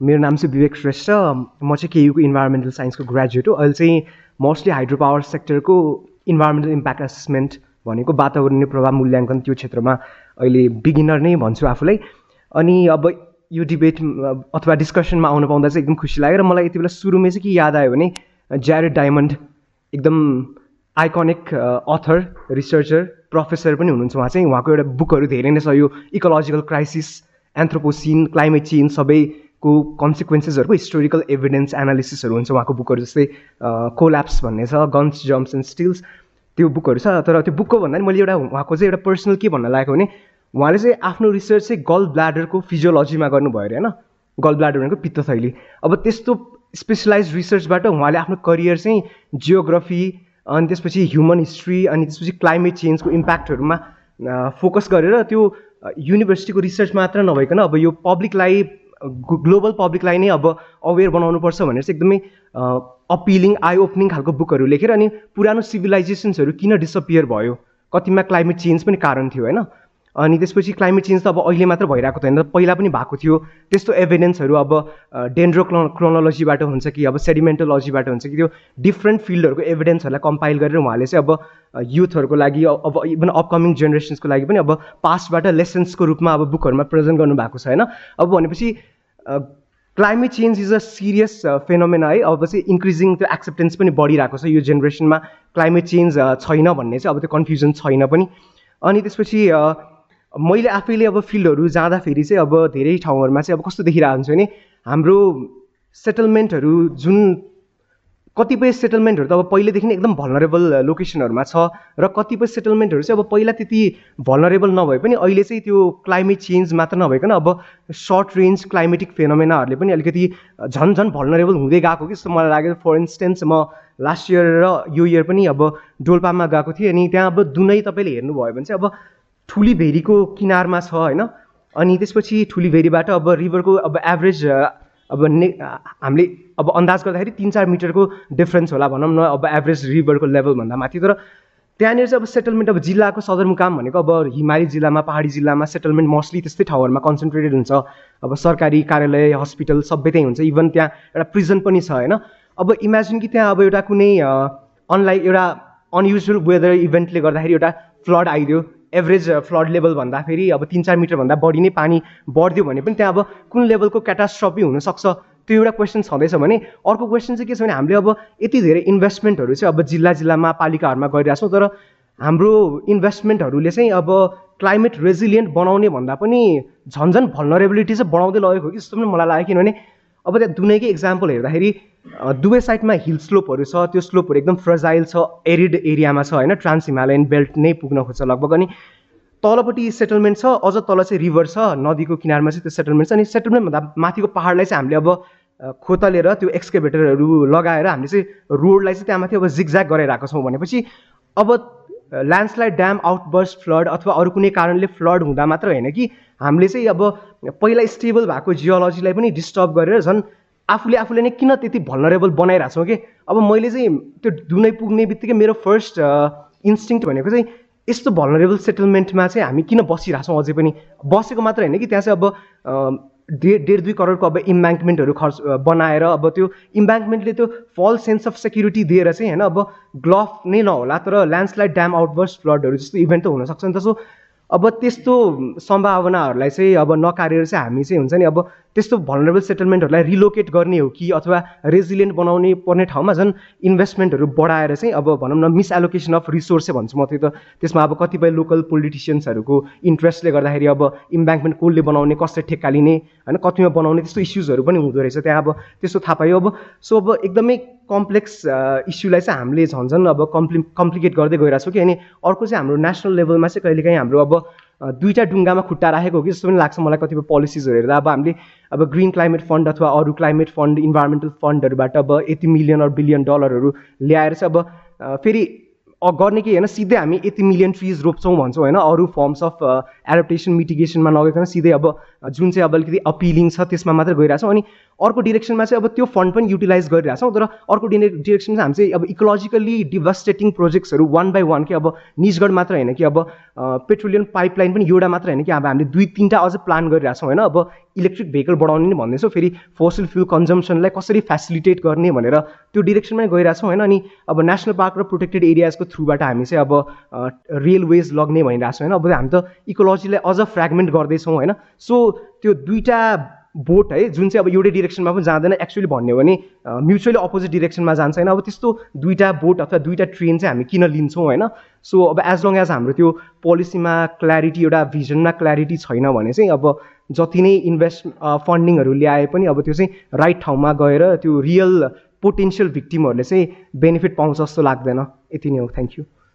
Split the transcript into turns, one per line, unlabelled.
मेरो नाम चाहिँ विवेक श्रेष्ठ म चाहिँ केयुको इन्भाइरोमेन्टल साइन्सको ग्रेजुएट हो। अहिले चाहिँ मोस्टली हाइड्रो पावर सेक्टरको इन्भाइरोमेन्टल इम्प्याक्ट एसेसमेन्ट भनेको वातावरणीय प्रभाव मूल्याङ्कन त्यो क्षेत्रमा अहिले बिगिनर नै भन्छु आफूलाई। अनि अब यो डिबेट अथवा डिस्कसनमा आउनु पाउँदा चाहिँ एकदम खुसी लाग्यो र मलाई यति बेला सुरुमै चाहिँ के याद आयो भने ज्यारेड डायमन्ड एकदम आइकनिक अथर रिसर्चर प्रोफेसर पनि हुनुहुन्छ उहाँ चाहिँ। उहाँको एउटा बुकहरू धेरै नै छ। यो ecological crisis anthropocene climate change सबैको कन्सिक्वेन्सेसहरूको हिस्टोरिकल एभिडेन्स एनालिसिसहरू हुन्छ उहाँको बुकहरू जस्तै कोल्याप्स भन्ने छ गन्स जम्प्स एन्ड स्टिल्स त्यो बुकहरू छ। तर त्यो बुकको भन्दा पनि मैले एउटा उहाँको चाहिँ एउटा पर्सनल के भन्न लागेको भने उहाँले चाहिँ आफ्नो रिसर्च चाहिँ गल ब्ल्याडरको फिजियोलोजीमा गर्नुभयो अरे होइन? गल ब्ल्याडर भनेको पित्तथैली। अब त्यस्तो स्पेसलाइज रिसर्चबाट उहाँले आफ्नो करियर चाहिँ जियोग्राफी अनि त्यसपछि ह्युमन हिस्ट्री अनि त्यसपछि क्लाइमेट चेन्जको इम्प्याक्टहरूमा फोकस गरेर त्यो युनिभर्सिटीको रिसर्च मात्र नभइकन अब यो पब्लिकलाई ग्लोबल पब्लिकलाई नै अब अवेर बनाउनुपर्छ भनेर चाहिँ एकदमै अपिलिङ आई ओपनिङ खालको बुकहरू लेखेर अनि पुरानो सिभिलाइजेसन्सहरू किन डिसपियर भयो? कतिमा क्लाइमेट चेन्ज पनि कारण थियो होइन? अनि त्यसपछि क्लाइमेट चेन्ज त अब अहिले मात्र भइरहेको होइन पहिला पनि भएको थियो। त्यस्तो एभिडेन्सहरू अब डेन्ड्रो क्रोनोलोजीबाट हुन्छ कि अब सेडिमेन्टोलोजीबाट हुन्छ कि त्यो डिफ्रेन्ट फिल्डहरूको एभिडेन्सहरूलाई कम्पाइल गरेर उहाँले चाहिँ अब युथहरूको लागि अब इभन अपकमिङ जेनेरेसन्सको लागि पनि अब पास्टबाट लेसन्सको रूपमा अब बुकहरूमा प्रेजेन्ट गर्नुभएको छ होइन? अब भनेपछि climate change is a serious phenomena है। अब चाहिँ इन्क्रिजिङ त्यो एक्सेप्टेन्स पनि बढिरहेको छ। यो जेनेरेसनमा क्लाइमेट चेन्ज छैन भन्ने चाहिँ अब त्यो कन्फ्युजन छैन पनि। अनि त्यसपछि मैले आफैले अब फिल्डहरू जाँदाखेरि चाहिँ अब धेरै ठाउँहरूमा चाहिँ अब कस्तो देखिरहेको हुन्छ भने हाम्रो सेटलमेन्टहरू जुन कतिपय सेटलमेन्टहरू त अब पहिलेदेखि नै एकदम भलनरेबल लोकेसनहरूमा छ र कतिपय सेटलमेन्टहरू चाहिँ अब पहिला त्यति भलनरेबल नभए पनि अहिले चाहिँ त्यो क्लाइमेट चेन्ज मात्र नभइकन अब सर्ट रेन्ज क्लाइमेटिक फेनोमेनाहरूले पनि अलिकति झन् झन् भलनरेबल हुँदै गएको कि जस्तो मलाई लाग्यो। फर इन्स्टेन्स म लास्ट इयर र यो इयर पनि अब डोल्पामा गएको थिएँ अनि त्यहाँ अब दुनै तपाईँले हेर्नुभयो भने चाहिँ अब ठुली भेरीको किनारमा छ होइन? अनि त्यसपछि ठुली भेरीबाट अब रिभरको अब एभरेज अब ने हामीले अब अन्दाज गर्दाखेरि तिन चार मिटरको डिफ्रेन्स होला भनौँ न अब एभरेज रिभरको लेभलभन्दा माथि। तर त्यहाँनिर चाहिँ अब सेटलमेन्ट अब जिल्लाको सदरमुकाम भनेको अब हिमाली जिल्लामा पहाडी जिल्लामा सेटलमेन्ट मोस्टली त्यस्तै ठाउँहरूमा कन्सन्ट्रेटेड हुन्छ। अब सरकारी कार्यालय हस्पिटल सबै त्यहीँ हुन्छ। इभन त्यहाँ एउटा प्रिजन पनि छ होइन? अब इमेजिन कि त्यहाँ अब एउटा कुनै अनलाइक एउटा अनयुजुअल वेदर इभेन्टले गर्दाखेरि एउटा फ्लड आइदियो। एभरेज फ्लड लेभल भन्दाखेरि अब तिन चार मिटरभन्दा बढी नै पानी बढिदियो भने पनि त्यहाँ अब कुन लेभलको क्याटास्ट्रफी हुनसक्छ? त्यो एउटा क्वेसन छँदैछ भने अर्को क्वेसन चाहिँ के छ भने हामीले अब यति धेरै इन्भेस्टमेन्टहरू चाहिँ अब जिल्ला जिल्लामा पालिकाहरूमा गरिरहेछौँ तर हाम्रो इन्भेस्टमेन्टहरूले चाहिँ अब क्लाइमेट रेजिलियन्ट बनाउने भन्दा पनि झन् झन् भल्नरेबिलिटी चाहिँ बढाउँदै लगेको हो कि जस्तो पनि मलाई लाग्यो किनभने अब त्यहाँ दुनैकै इक्जाम्पल हेर्दाखेरि दुवै साइडमा हिल स्लोपहरू छ त्यो स्लोपहरू एकदम फ्रजाइल छ एरिड एरियामा छ होइन? ट्रान्स हिमालयन बेल्ट नै पुग्न खोज्छ लगभग। अनि तलपट्टि सेटलमेन्ट छ अझ तल चाहिँ रिभर छ नदीको किनारमा चाहिँ त्यो सेटलमेन्ट छ। अनि सेटलमेन्टभन्दा माथिको पाहाडलाई चाहिँ हामीले अब खोतलेर त्यो एक्सकेभेटरहरू लगाएर हामीले चाहिँ रोडलाई चाहिँ त्यहाँ माथि अब जिगज्याग गराइरहेको छौँ भनेपछि अब ल्यान्डस्लाइड ड्याम आउटबर्स्ट फ्लड अथवा अरू कुनै कारणले फ्लड हुँदा मात्र होइन कि हामीले चाहिँ अब पहिला स्टेबल भएको जियोलोजीलाई पनि डिस्टर्ब गरेर झन् आफूले आफूले नै किन त्यति भल्नरेबल बनाइरहेको छौँ कि? अब मैले चाहिँ त्यो दुनै पुग्ने बित्तिकै मेरो फर्स्ट इन्स्टिङ भनेको चाहिँ यस्तो भलरेबल सेटलमेन्टमा चाहिँ हामी किन बसिरहेछौँ अझै पनि? बसेको मात्र होइन कि त्यहाँ चाहिँ अब डेढ डेढ दुई करोडको अब इम्ब्याङ्कमेन्टहरू खर्च बनाएर अब त्यो इम्ब्याङ्कमेन्टले त्यो फल सेन्स अफ सेक्युरिटी दिएर चाहिँ होइन अब ग्लफ नै नहोला तर ल्यान्डस्लाइड ड्याम आउटबर्स फ्लडहरू जस्तो इभेन्ट त हुनसक्छ नि त। सो अब त्यस्तो सम्भावनाहरूलाई चाहिँ अब नकारेर चाहिँ हामी चाहिँ हुन्छ नि अब त्यस्तो भनरेबल सेटलमेन्टहरूलाई रिलोकेट गर्ने हो कि अथवा रेजिलियन्ट बनाउने पर्ने ठाउँमा झन् इन्भेस्टमेन्टहरू बढाएर चाहिँ अब भनौँ न मिसएलोकेसन अफ रिसोर्सै भन्छु म त्यो त। त्यसमा अब कतिपय लोकल पोलिटिसियन्सहरूको इन्ट्रेस्टले गर्दाखेरि अब इम्ब्याङ्कमेन्ट कसले बनाउने कसले ठेक्का लिने होइन कतिमा बनाउने त्यस्तो इस्युजहरू पनि हुँदो रहेछ। त्यहाँ अब त्यस्तो थाहा पायो। अब सो अब एकदमै कम्प्लेक्स इस्युलाई चाहिँ हामीले झन् झन् अब कम्प्लि कम्प्लिकेट गर्दै गइरहेको छौँ कि अनि अर्को चाहिँ हाम्रो नेसनल लेभलमा चाहिँ कहिलेकाहीँ हाम्रो अब दुईवटा डुङ्गामा खुट्टा राखेको कि जस्तो पनि लाग्छ मलाई कतिपय पोलिसिजहरू हेर्दा। अब हामीले अब ग्रिन क्लाइमेट फन्ड अथवा अरू क्लाइमेट फन्ड इन्भाइरोमेन्टल फन्डहरूबाट अब यति मिलियन अरू बिलियन डलरहरू ल्याएर चाहिँ अब फेरि गर्ने कि होइन सिधै हामी यति मिलियन ट्रिज रोप्छौँ भन्छौँ होइन। अरू फर्म्स अफ एडप्टेसन मिटिगेसनमा नगइकन सिधै अब जुन चाहिँ अब अलिकति अपिलिङ छ त्यसमा मात्रै गइरहेछौँ अनि अर्को डिरेक्सनमा चाहिँ अब त्यो फन्ड पनि युटिलाइज गरिरहेछौँ तर अर्को डिने डिरेक्सनमा हामी चाहिँ अब इकोलोजिकल्ली डिभास्टेटिङ प्रोजेक्ट्सहरू वान बाई वान कि अब निजगढ मात्र होइन कि अब पेट्रोलियम पाइपलाइन पनि एउटा मात्र होइन कि अब हामीले दुई तिनवटा अझ प्लान गरिरहेछौँ होइन। अब इलेक्ट्रिक भेहिकल बढाउने नि भन्दैछौँ फेरि फोसिल फ्युल कन्जम्सनलाई कसरी फेसिलिटेट गर्ने भनेर त्यो डिरेक्सनमै गइरहेछौँ होइन। अनि अब नेसनल पार्क र प्रोटेक्टेड एरियाजको थ्रुबाट हामी चाहिँ अब रेलवेज लग्ने भनिरहेछौँ होइन। अब हामी त इकोलोजीलाई अझ फ्रेगमेन्ट गर्दैछौँ होइन। सो त्यो दुईवटा बोट है जुन चाहिँ अब एउटै डिरेक्सनमा पनि जाँदैन एक्चुली भन्यो भने म्युचुअली अपोजिट डिरेक्सनमा जान्छ होइन। अब त्यस्तो दुईवटा बोट अथवा दुईवटा ट्रेन चाहिँ हामी किन लिन्छौँ होइन? सो अब एज लङ एज हाम्रो त्यो पोलिसीमा क्ल्यारिटी एउटा भिजनमा क्ल्यारिटी छैन भने चाहिँ अब जति नै इन्भेस्ट फन्डिङहरू ल्याए पनि अब त्यो चाहिँ राइट ठाउँमा गएर त्यो रियल पोटेन्सियल भिक्टिमहरूले चाहिँ बेनिफिट पाउँछ जस्तो लाग्दैन। यति नै हो। Thank you